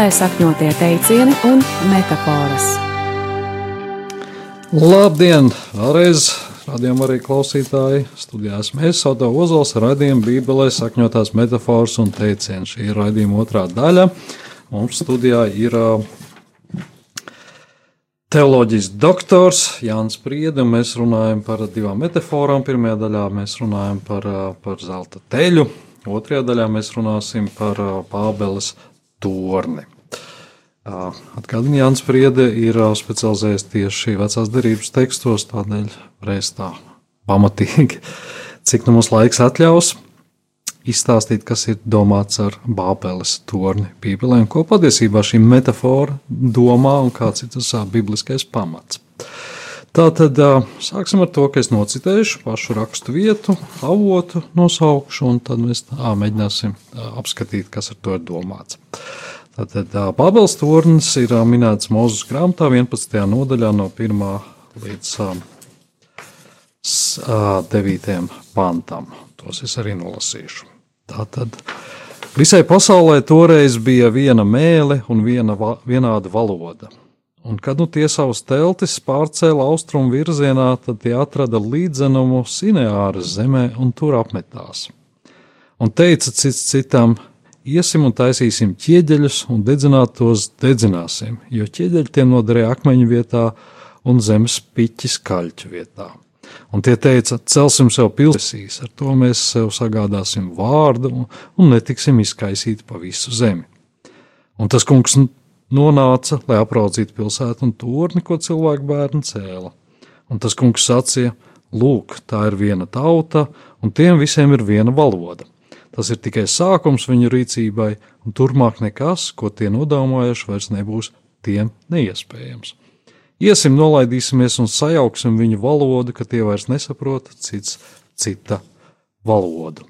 Bībelē sakņotie teicieni un metafāras. Labdien! Vēlreiz rādījām arī klausītāji. Studijās mēs Soto Ozols raidījām Bībelē sakņotās metafāras un teicienus. Šī ir raidījuma otrā daļa. Mums studijā ir teoloģijas doktors Jānis Priede, un mēs runājam par divām metaforām. Pirmajā daļā mēs runājam par, par zelta teļu, otrajā daļā mēs runāsim par Pābeles torni. Atgādini, Jānis Priede ir specializējies tieši vecās derības tekstos, tādēļ reiz tā pamatīgi, cik nu mums laiks atļaus, izstāstīt, kas ir domāts ar Bābeles torni Bībelē, un ko patiesībā šī metafora domā un kāds ir tas bibliskais pamats. Tātad sāksim ar to, ka es nocitēšu pašu rakstu vietu, avotu nosaukšu, un tad mēs ā, mēģināsim apskatīt, kas ar to ir domāts. Tātad Bābeles tornis ir minēts Mozus grāmatā 11. nodaļā no 1. līdz ā, s- ā, 9. pantam. Tos es arī nolasīšu. Tātad visai pasaulē toreiz bija viena mēle un viena va vienāda valoda. Un, kad nu tie savus teltis pārcēla austrumu virzienā, tad tie atrada līdzenumu Sineāras zemē un tur apmetās. Un teica cits citam: Iesim un taisīsim ķieģeļus, un dedzināt tos dedzināsim, jo ķieģeļi tiem noderēja akmeņu vietā un zemes piķis kaļķu vietā. Un tie teica, celsim sev pilsēsīs, ar to mēs sev sagādāsim vārdu un, un netiksim izkaisīti pa visu zemi. Un tas kungs nonāca, lai apraudzītu pilsētu un torni, ko cilvēku bērni cēla. Un tas kungs sacīja: Lūk, tā ir viena tauta, un tiem visiem ir viena valoda. Tas ir tikai sākums viņu rīcībai, un turpmāk nekas, ko tie nodomājuši, vairs nebūs tiem neiespējams. Iesim, nolaidīsimies un sajauksim viņu valodu, ka tie vairs nesaprot cits cita valodu.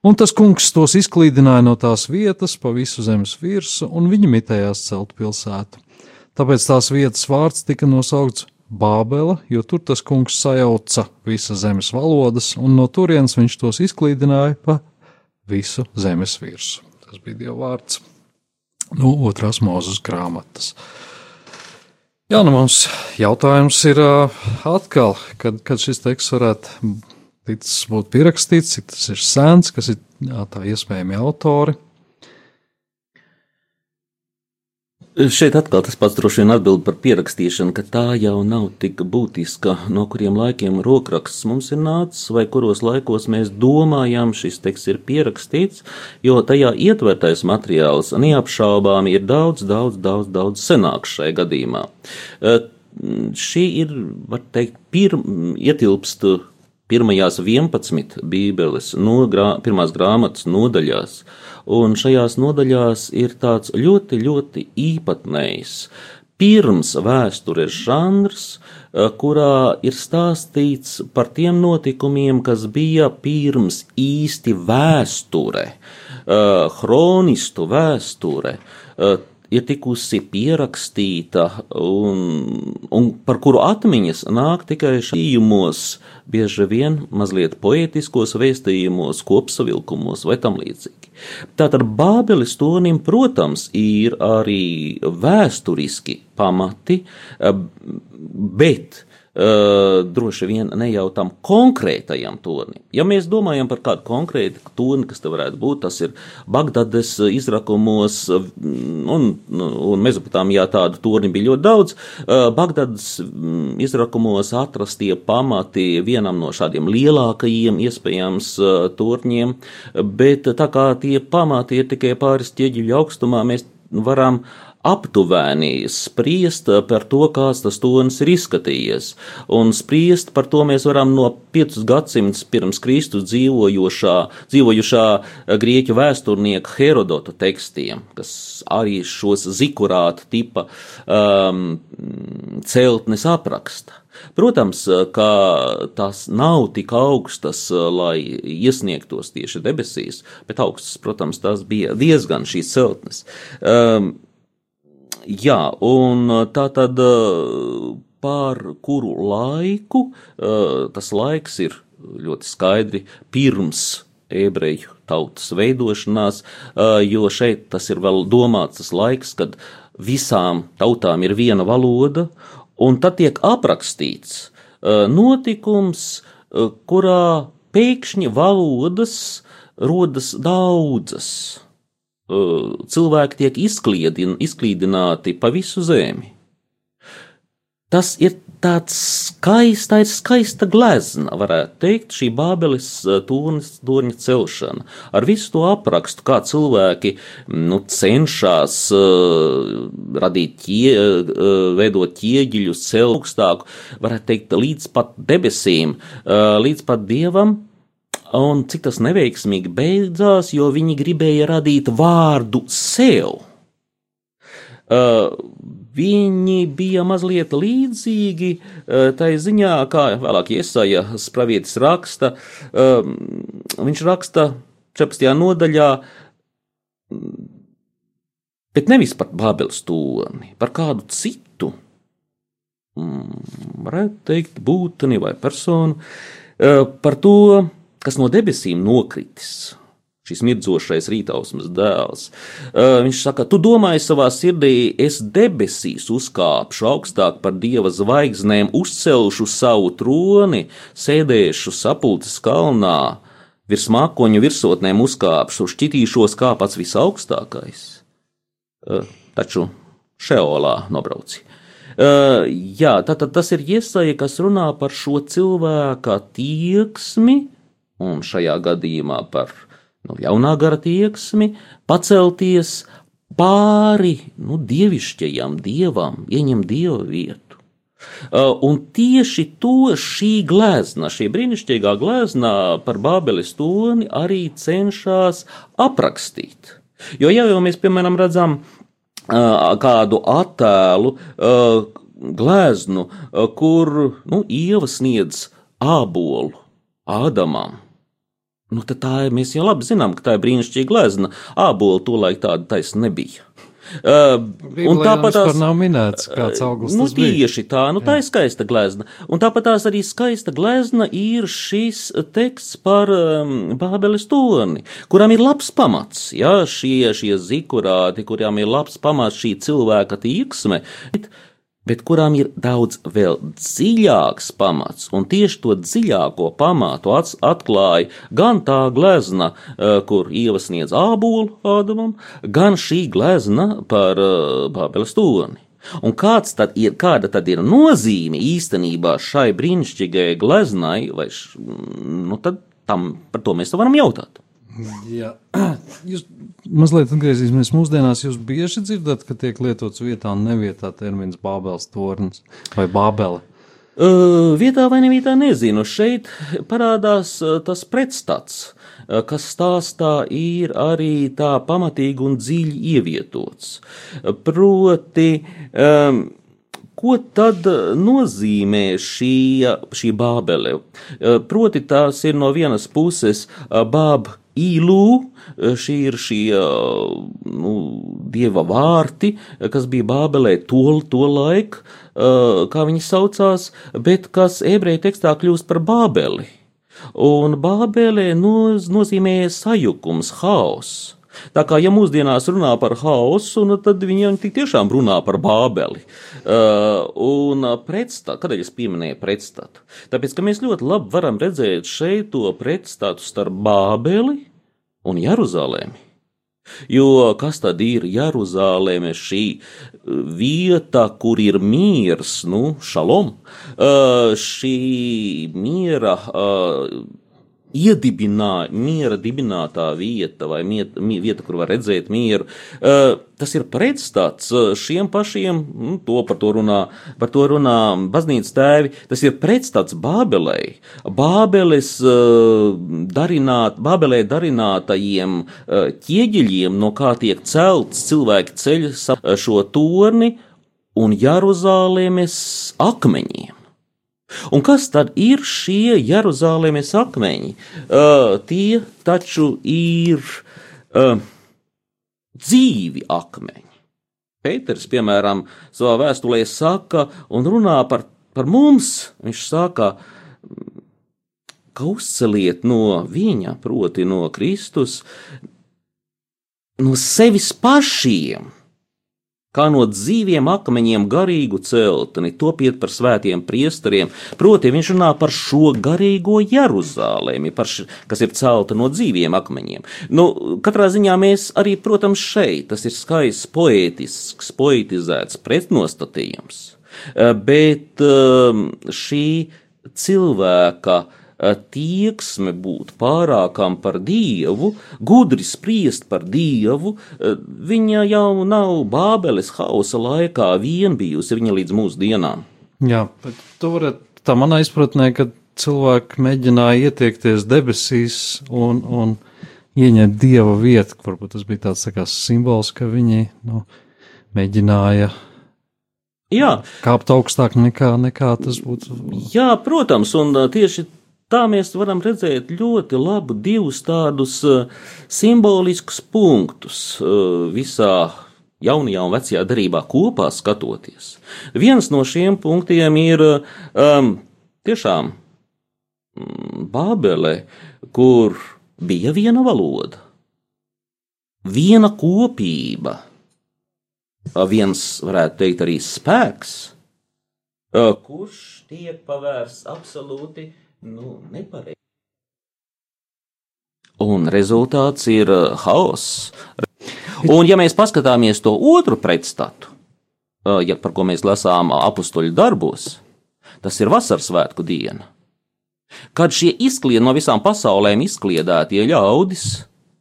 Un tas kungs tos izklīdināja no tās vietas pa visu zemes virsmu, un viņi mitējās celt pilsētu. Tāpēc tās vietas vārds tika nosaukts Bābele, jo tur tas kungs sajauca visas zemes valodas, un no turienes viņš tos izklīdināja pa visu zemes virsmu. Tas bija Dieva vārds no otrās mūzes grāmatas. Jā, nu mums jautājums ir atkal, kad, kad šis teksts varētu ticis būt pierakstīts, cik tas ir sens, kas ir jā, tā iespējami autori. Šeit atkal tas pats droši vien atbild par pierakstīšanu, ka tā jau nav tik būtiska, no kuriem laikiem rokraksts mums ir nācis, vai kuros laikos mēs domājam, šis teksts ir pierakstīts, jo tajā ietvertais materiāls neapšaubām ir daudz, daudz, daudz, daudz senāks šajā gadījumā. Šī ir, var teikt, pirm, ietilpst pirmajās 11 bībeles, no grā, pirmās grāmatas nodaļās, un šajās nodaļās ir tāds ļoti, ļoti īpatnējs. Pirms vēstures žanrs, eh, kurā ir stāstīts par tiem notikumiem, kas bija pirms īsti vēsture, eh, chronistu vēsture, eh, ir tikusi pierakstīta un, un par kuru atmiņas nāk tikai šījumos, bieži vien mazliet poetiskos vēstījumos, kopsavilkumos vai tam līdzīgi. Tātad Bābeles tonim, protams, ir arī vēsturiski pamati, bet Uh, droši vien ne jau tam konkrētajam tornim. Ja mēs domājam par kādu konkrētu torni, kas te varētu būt, tas ir Bagdades izrakumos, un, un Mezopotāmijā tādu torni bija ļoti daudz. Uh, Bagdades izrakumos atrastie pamati vienam no šādiem lielākajiem, iespējams, uh, torņiem, bet tā kā tie pamati ir tikai pāris ķieģeļu augstumā, mēs varam aptuveni spriest par to, kāds tas tonis ir izskatījies. Un spriest par to mēs varam no 5 gadsimtus pirms Kristus dzīvojošā, dzīvojušā grieķu vēsturnieka Herodota tekstiem, kas arī šos zikurāta tipa um, celtnes apraksta. Protams, ka tās nav tik augstas, lai iesniegtos tieši debesīs, bet augstas, protams, tās bija diezgan šīs celtnes. Um, Jā, un uh, tā tad uh, pār kuru laiku uh, tas laiks ir ļoti skaidri pirms ebreju tautas veidošanās, jo šeit tas ir vēl domāts tas laiks, kad visām tautām ir viena valoda, un tad tiek aprakstīts notikums, kurā pēkšņi valodas rodas daudzas cilvēki tiek izkliedin, izklīdināti pa visu zemi. Tas ir tāds skaists, tā ir skaista glezna, varētu teikt, šī Bābeles torņa celšana. Ar visu to aprakstu, kā cilvēki nu, cenšas uh, radīt, ķie, uh, veidot ķieģeļus, celt augstāku, varētu teikt, līdz pat debesīm, uh, līdz pat dievam, un cik tas neveiksmīgi beidzās, jo viņi gribēja radīt vārdu sev. Uh, viņi bija mazliet līdzīgi uh, tai ziņā, kā vēlāk iesaja spravietis raksta. Uh, viņš raksta 14. nodaļā, bet nevis par Bābeles toni, par kādu citu, mm, varētu teikt, būtni vai personu, uh, par to, kas no debesīm nokritis. Šis mirdzošais rītausmas dēls. Viņš saka, tu domāji savā sirdī, es debesīs uzkāpšu augstāk par dieva zvaigznēm, uzcelšu savu troni, sēdēšu sapulces kalnā, virs mākoņu virsotnēm uzkāpšu, šķitīšos kā pats visaugstākais. Taču šeolā nobrauci. Uh, jā, tātad tas ir iesaja, kas runā par šo cilvēka tieksmi, un šajā gadījumā par nu, ļaunā gara tieksmi, pacelties pāri nu, dievišķajam dievam, ieņemt dieva vietu. Uh, un tieši to šī glezna, šī brīnišķīgā glezna par Bābeles toni arī cenšas aprakstīt. Jo ja jau mēs, piemēram, redzam uh, kādu attēlu, uh, gleznu, kur nu, ieva sniedz ābolu Ādamam, Nu, tā ir, mēs jau labi zinām, ka tā ir brīnišķīga glezna. Ābola tolaik tāda taisa nebija. Uh, un tāpat tās nav minēts, kāds augsts nu, bija. Tieši tā, nu tā Jā. ir skaista glezna. Un tāpat tās arī skaista glezna ir šis teksts par um, Bābeles toni, kurām ir labs pamats. Jā, šie, šie zikurāti, kurām ir labs pamats šī cilvēka tīksme. Bet, bet kurām ir daudz vēl dziļāks pamats, un tieši to dziļāko pamatu atklāja gan tā glezna, eh, kur ievasniedz ābolu Ādamam, gan šī glezna par eh, Bābeles torni. Un kāds tad ir, kāda tad ir nozīme īstenībā šai brīnišķīgajai gleznai, vai š, nu tad tam par to mēs varam jautāt. Jā, jūs mazliet atgriezīsimies mūsdienās. Jūs bieži dzirdat, ka tiek lietots vietā un nevietā termins Bābeles tornis vai Bābele. Uh, vietā vai nevietā nezinu. Šeit parādās tas pretstats, kas stāstā ir arī tā pamatīgi un dziļi ievietots. Proti, um, ko tad nozīmē šī, šī bābele? Proti, tās ir no vienas puses bāba īlū, uh, šī ir šī uh, nu, dieva vārti, uh, kas bija Bābelē to, to laiku, kā viņi saucās, bet kas ebreju tekstā kļūst par Bābeli. Un Bābelē noz, nozīmē sajukums, haoss. Tā kā ja mūsdienās runā par haosu, nu, tad viņi tik tiešām runā par bābeli. Uh, un pretstatu, kādēļ es pieminēju pretstatu? Tāpēc, ka mēs ļoti labi varam redzēt šeit to pretstatu starp bābeli un Jeruzalemi. Jo kas tad ir Jeruzaleme, šī vieta, kur ir miers, nu, šalom, uh, šī miera. Iedibinā, miera dibinātā vieta, vai miet, mi, vieta, kur var redzēt mieru. Tas ir pretstats šiem pašiem, nu, to par to runā, par to runā baznīcas tēvi. Tas ir pretstats Bābelei, Bābeles darināt, Bābelē darinātajiem ķieģeļiem, no kā tiek celts cilvēki ceļ šo torni un Jeruzālēmes akmeņiem. Un kas tad ir šie Jeruzalemes akmeņi? Uh, tie taču ir uh, dzīvi akmeņi. Pēters, piemēram, savā vēstulē saka un runā par, par mums. Viņš saka, ka uzceliet no viņa, proti no Kristus, no sevis pašiem kā no dzīviem akmeņiem garīgu celtni, topiet par svētiem priesteriem. Proti, viņš runā par šo garīgo Jeruzalemi, š, kas ir celta no dzīviem akmeņiem. Nu, katrā ziņā mēs arī, protams, šeit tas ir skaists, poetisks, poetizēts pretnostatījums. Eh, Bet eh, šī cilvēka tieksme būt pārākam par dievu, gudri spriest par dievu, viņa jau nav Bābeles hausa laikā vien bijusi, viņa līdz mūsdienām. Jā, bet tu varētu tā manā izpratnē, ka cilvēki mēģināja ietiekties debesīs un, un ieņemt dieva vietu. Varbūt tas bija tāds tā kā simbols, ka viņi nu, mēģināja Jā, kāpt augstāk nekā, nekā tas būtu. Jā, protams, un tieši tā mēs varam redzēt ļoti labu divus tādus ā, simboliskus punktus ā, visā jaunajā un vecajā darbā kopā skatoties. Viens no šiem punktiem ir um, tiešām mm, Bābele, kur bija viena valoda, viena kopība viens, varētu teikt, arī spēks, kurš tiek pavērsts absolūti nu, nepareizi. Un rezultāts ir ā, haoss. Un, ja mēs paskatāmies to otru pretstatu, ā, ja par ko mēs lasām apakstuļu darbos, tas ir vasaras svētku diena. Kad šie izklied no visām pasaulēm izkliedētie ļaudis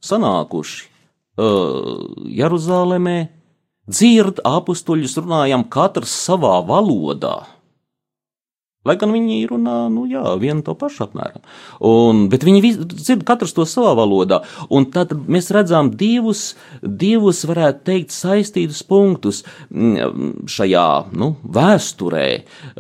sanākuši uh, Jeruzalemē, dzird apstuļus runājam katrs savā valodā. Lai gan viņi runā, nu jā, vienu to pašu apmēram. Un, bet viņi vis- dzird katrs to savā valodā. Un tad mēs redzam divus, divus varētu teikt, saistītus punktus mm, šajā nu, vēsturē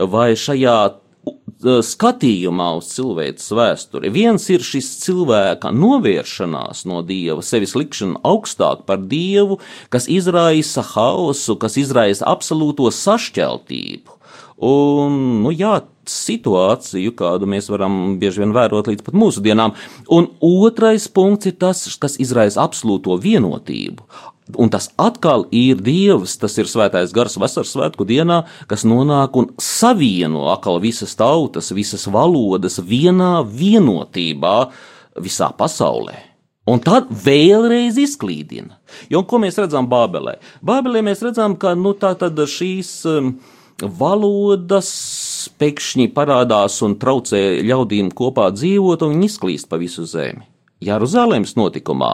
vai šajā uh, skatījumā uz cilvēces vēsturi. Viens ir šis cilvēka novēršanās no dieva, sevis likšana augstāk par dievu, kas izraisa hausu, kas izraisa absolūto sašķeltību. Un, nu, jā, situāciju, kādu mēs varam bieži vien vērot līdz pat mūsdienām. Un otrais punkts ir tas, kas izraisa absolūto vienotību. Un tas atkal ir Dievs, tas ir svētais gars vasaras svētku dienā, kas nonāk un savieno atkal visas tautas, visas valodas vienā vienotībā visā pasaulē. Un tad vēlreiz izklīdina. Jo ko mēs redzam Bābelē? Bābelē mēs redzam, ka nu, tā tad šīs um, valodas pēkšņi parādās un traucē ļaudīm kopā dzīvot, un viņi izklīst pa visu zemi. Jeruzalemes notikumā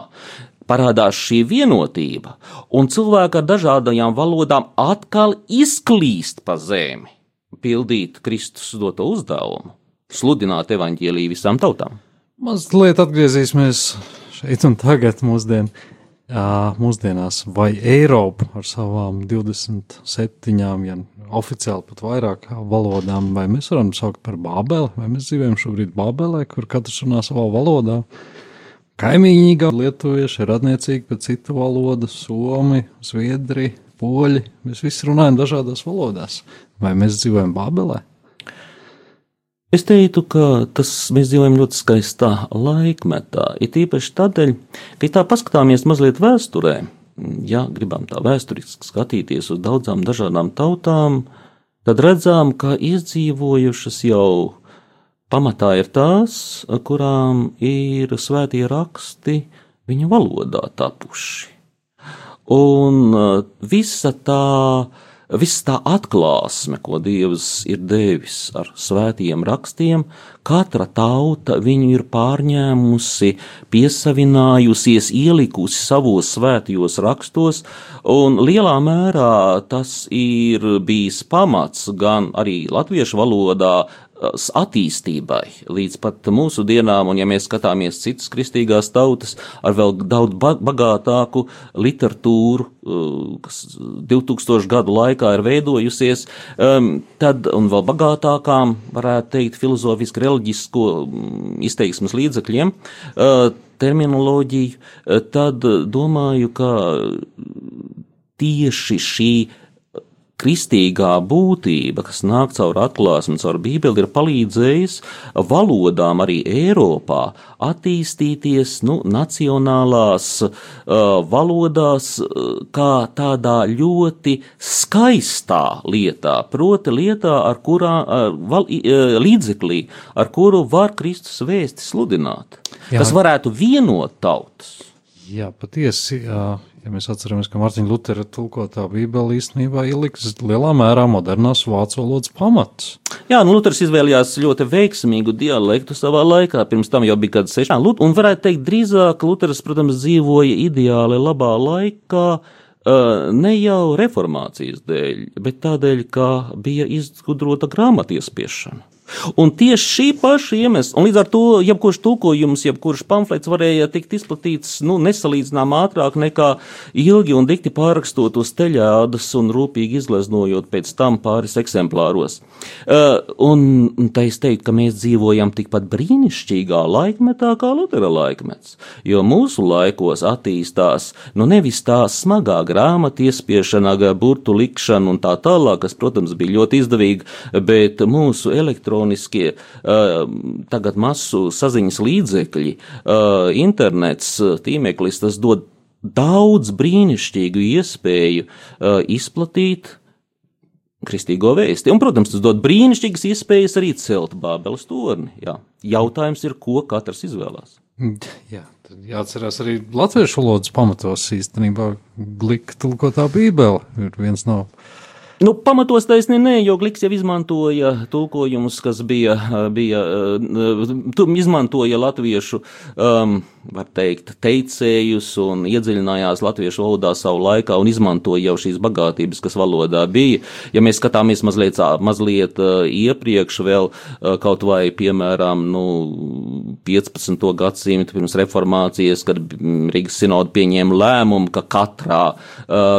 parādās šī vienotība, un cilvēki ar dažādajām valodām atkal izklīst pa zemi, pildīt Kristus doto uzdevumu, sludināt evaņģēlīju visām tautām. Mazliet atgriezīsimies šeit un tagad mūsdien, ā, mūsdienās, vai Eiropa ar savām 27, ja oficiāli pat vairāk valodām, vai mēs varam saukt par Bābeli, vai mēs dzīvojam šobrīd Bābelē, kur katrs runā savā valodā. Kaimiņīgā lietuvieši ir attiecīgi pēc citu valodu, somi, zviedri, poļi. Mēs visi runājam dažādās valodās. Vai mēs dzīvojam Bābelē? Es teiktu, ka tas mēs dzīvojam ļoti skaistā laikmetā. Ir īpaši tādēļ, ka, ja tā paskatāmies mazliet vēsturē, ja gribam tā vēsturiski skatīties uz daudzām dažādām tautām, tad redzam, ka izdzīvojušas jau pamatā ir tās, kurām ir svētie raksti viņa valodā tapuši. Un uh, visa tā, visa tā atklāsme, ko Dievs ir devis ar svētiem rakstiem, katra tauta viņu ir pārņēmusi, piesavinājusies, ielikusi savos svētajos rakstos, un lielā mērā tas ir bijis pamats gan arī latviešu valodā, attīstībai līdz pat mūsu dienām, un ja mēs skatāmies citas kristīgās tautas ar vēl daudz bagātāku literatūru, kas 2000 gadu laikā ir veidojusies, tad un vēl bagātākām, varētu teikt, filozofiski reliģisko izteiksmes līdzekļiem, terminoloģiju, tad domāju, ka tieši šī kristīgā būtība, kas nāk caur atklāsmi, caur Bībeli, ir palīdzējis valodām arī Eiropā attīstīties nu, nacionālās uh, valodās uh, kā tādā ļoti skaistā lietā, proti lietā, ar kurā uh, val, uh, līdzeklī, ar kuru var Kristus vēsti sludināt. Jā. Tas varētu vienot tautas. Jā, patiesi. Jā Ja mēs atceramies, ka Mārtiņa Lutera tulkotā Bībele īstenībā ieliks lielā mērā modernās vācu valodas pamats. Jā, nu Luters izvēlējās ļoti veiksmīgu dialektu savā laikā, pirms tam jau bija kāds seši. Un varētu teikt, drīzāk Luters, protams, dzīvoja ideāli labā laikā, ne jau reformācijas dēļ, bet tādēļ, ka bija izgudrota grāmatiespiešana. Un tieši šī paša iemesla, un līdz ar to jebkurš tulkojums, jebkurš pamflets varēja tikt izplatīts nu, nesalīdzinām ātrāk nekā ilgi un dikti pārrakstot uz teļādas un rūpīgi izleznojot pēc tam pāris eksemplāros. Uh, un, tā es teiktu, ka mēs dzīvojam tikpat brīnišķīgā laikmetā kā Lutera laikmets, jo mūsu laikos attīstās nu nevis tā smagā grāmata iespiešana, burtu likšana un tā tālāk, kas, protams, bija ļoti izdevīga, bet mūsu elektroniskie elektroniskie, tagad masu saziņas līdzekļi, internets, tīmeklis, tas dod daudz brīnišķīgu iespēju izplatīt kristīgo vēsti. Un, protams, tas dod brīnišķīgas iespējas arī celt Bābeles torni. Jā. Jautājums ir, ko katrs izvēlās. Jā, jāatcerās arī latviešu valodas pamatos īstenībā glika tulkotā bībele ir viens no Nu, pamatos taisni nē, jo Gliks jau izmantoja tulkojumus, kas bija, bija izmantoja latviešu, um, var teikt, teicējus un iedziļinājās latviešu valodā savu laikā un izmantoja jau šīs bagātības, kas valodā bija. Ja mēs skatāmies mazliet, mazliet iepriekš vēl kaut vai, piemēram, nu, 15. gadsimtu pirms reformācijas, kad Rīgas sinoda pieņēma lēmumu, ka katrā,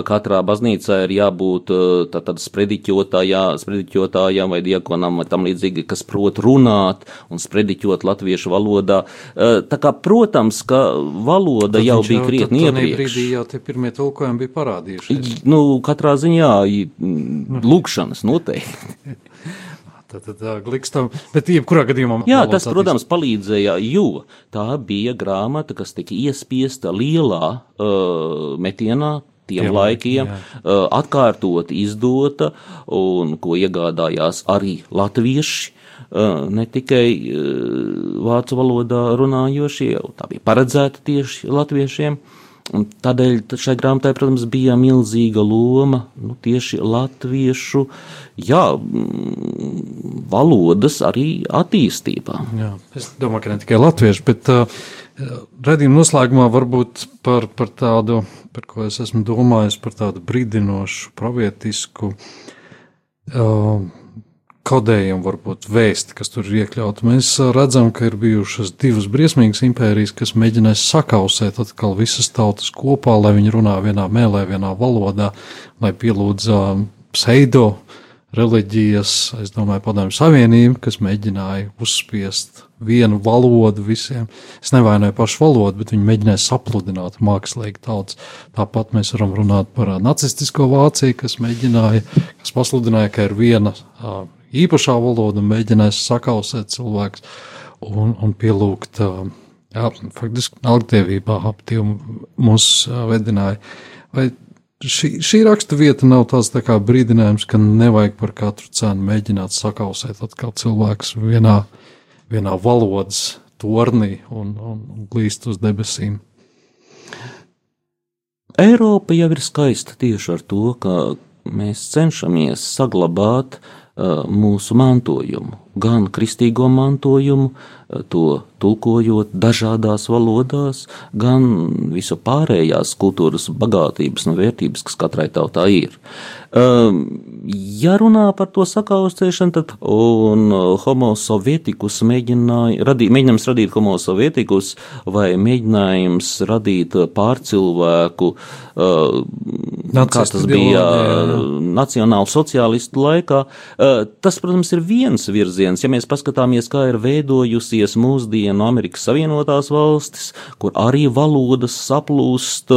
katrā baznīcā ir jābūt tad sprediķotājā, sprediķotājām vai diakonam vai tam līdzīgi, kas prot runāt un sprediķot latviešu valodā. Tā kā, protams, ka valoda jau bija krietni iepriekš. brīdī jau tie pirmie tulkojumi bija parādījušies. Nu, katrā ziņā mm, lūkšanas noteikti. Tad, tad tā, glikstam, bet jebkurā gadījumā. Jā, tas, protams, palīdzēja, jo tā bija grāmata, kas tika iespiesta lielā uh, metienā. Tiem Tiem laikiem uh, atkārtot izdota, un ko iegādājās arī latvieši, ne tikai vācu valodā runājošie, tā bija paredzēta tieši latviešiem. Tādēļ šai grāmatai, protams, bija milzīga loma nu, tieši latviešu jā, mm, valodas arī attīstībā. Jā, es domāju, ka ne tikai latvieši, bet uh, redzījuma noslēgumā varbūt par, par tādu, par ko es esmu domājis, par tādu brīdinošu, pravietisku uh, kodējumu, varbūt vēsti, kas tur ir iekļauta. Mēs uh, redzam, ka ir bijušas divas briesmīgas impērijas, kas mēģināja sakausēt atkal visas tautas kopā, lai viņi runā vienā mēlē, vienā valodā, lai pielūdz uh, pseido reliģijas, es domāju, padomju savienību, kas mēģināja uzspiest vienu valodu visiem. Es nevainoju pašu valodu, bet viņi mēģināja sapludināt mākslīgi tautas. Tāpat mēs varam runāt par nacistisko Vāciju, kas mēģināja, kas pasludināja, ka ir viena ā, īpašā valoda un mēģināja sakausēt cilvēkus un, un pielūgt, jā, faktiski algtievībā ap Dievu mūs vedināja. Vai šī, šī raksta vieta nav tāds tā kā brīdinājums, ka nevajag par katru cenu mēģināt sakausēt atkal cilvēkus vienā, vienā valodas tornī un, un, un glīst uz debesīm. Eiropa jau ir skaista tieši ar to, ka mēs cenšamies saglabāt uh, mūsu mantojumu, gan kristīgo mantojumu, to tulkojot dažādās valodās, gan visu pārējās kultūras bagātības un vērtības, kas katrai tautai ir. Um, ja runā par to sakaustēšanu, tad un uh, homo sovietikus radī, mēģinājums radīt homo sovietikus vai mēģinājums radīt uh, pārcilvēku, uh, kā Nacistu tas bija nacionālu sociālistu laikā. Tas, protams, ir viens virziens. Ja mēs paskatāmies, kā ir veidojusies mūsdienu Amerikas Savienotās valstis, kur arī valodas saplūst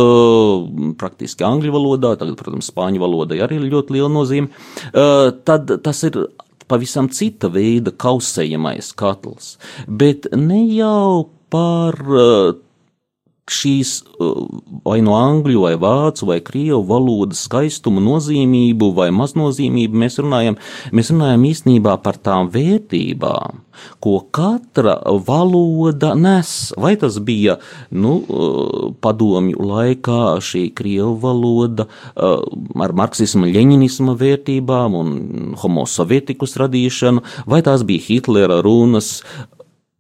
praktiski angļu valodā, tagad, protams, spāņu valodai arī ir ļoti liela nozīme, tad tas ir pavisam cita veida kausējamais katls. Bet ne jau par šīs uh, vai no angļu, vai vācu, vai krievu valodas skaistumu, nozīmību vai maznozīmību mēs runājam. Mēs runājam īstenībā par tām vērtībām, ko katra valoda nes. Vai tas bija nu, uh, padomju laikā šī krievu valoda uh, ar marksismu, leņinismu vērtībām un homo sovietikus radīšanu, vai tās bija Hitlera runas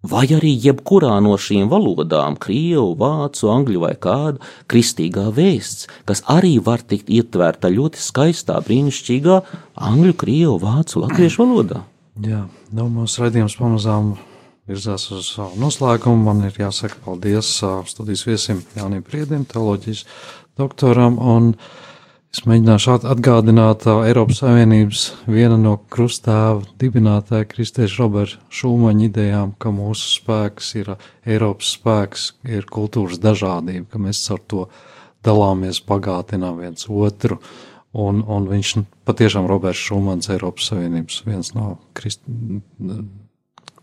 vai arī jebkurā no šīm valodām, krievu, vācu, angļu vai kāda kristīgā vēsts, kas arī var tikt ietverta ļoti skaistā, brīnišķīgā angļu, krievu, vācu, latviešu valodā. Jā, nu, mūsu raidījums pamazām virzās uz savu noslēgumu. Man ir jāsaka paldies studijas viesim Jānim Priedim, teoloģijas doktoram. Un es mēģināšu at- atgādināt Eiropas Savienības viena no krustāva dibinātāja kristieša Roberta Šūmaņa idejām, ka mūsu spēks ir Eiropas spēks, ir kultūras dažādība, ka mēs ar to dalāmies, bagātinām viens otru. Un, un viņš patiešām Roberts Šumans, Eiropas Savienības viens no krist...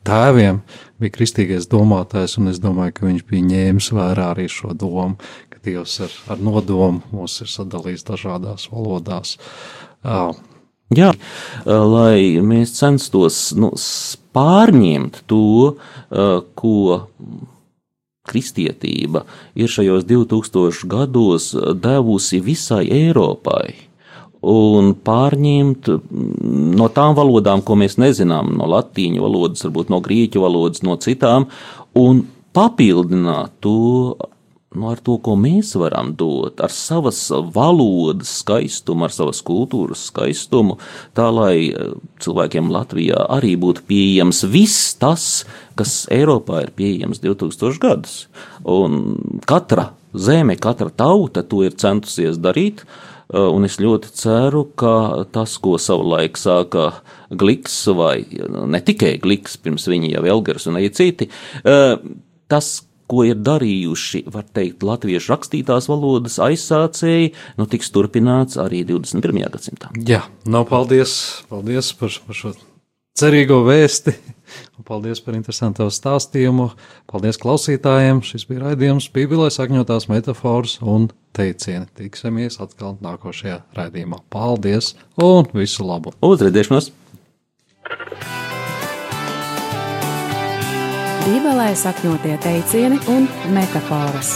tēviem, bija kristīgais domātājs, un es domāju, ka viņš bija ņēmis vērā arī šo domu, ka Dievs ar, ar nodomu mūs ir sadalījis dažādās valodās. Uh, Jā, lai mēs censtos nu, pārņemt to, ko kristietība ir šajos 2000 gados devusi visai Eiropai. Un pārņemt mm, no tām valodām, ko mēs nezinām, no latīņu valodas, varbūt no grieķu valodas, no citām, un papildināt to nu, ar to, ko mēs varam dot, ar savas valodas skaistumu, ar savas kultūras skaistumu, tā lai eh, cilvēkiem Latvijā arī būtu pieejams viss tas, kas Eiropā ir pieejams 2000 gadus. Un katra zeme, katra tauta to ir centusies darīt. Uh, Un es ļoti ceru, ka tas, ko savulaik sāka Gliks, vai ne tikai Gliks, pirms viņa jau Elgars un arī citi, uh, tas, ko ir darījuši, var teikt, latviešu rakstītās valodas aizsācēji, nu tiks turpināts arī 21. gadsimtā. Jā, no paldies, paldies par, par šo cerīgo vēsti. Paldies par interesantu stāstījumu. Paldies klausītājiem. Šis bija raidījums Bībelē sakņotās metafors un teicieni. Tiksimies atkal nākošajā raidījumā. Paldies un visu labu! Uz redzēšanos! Bībelē sakņotie teicieni un metafāras.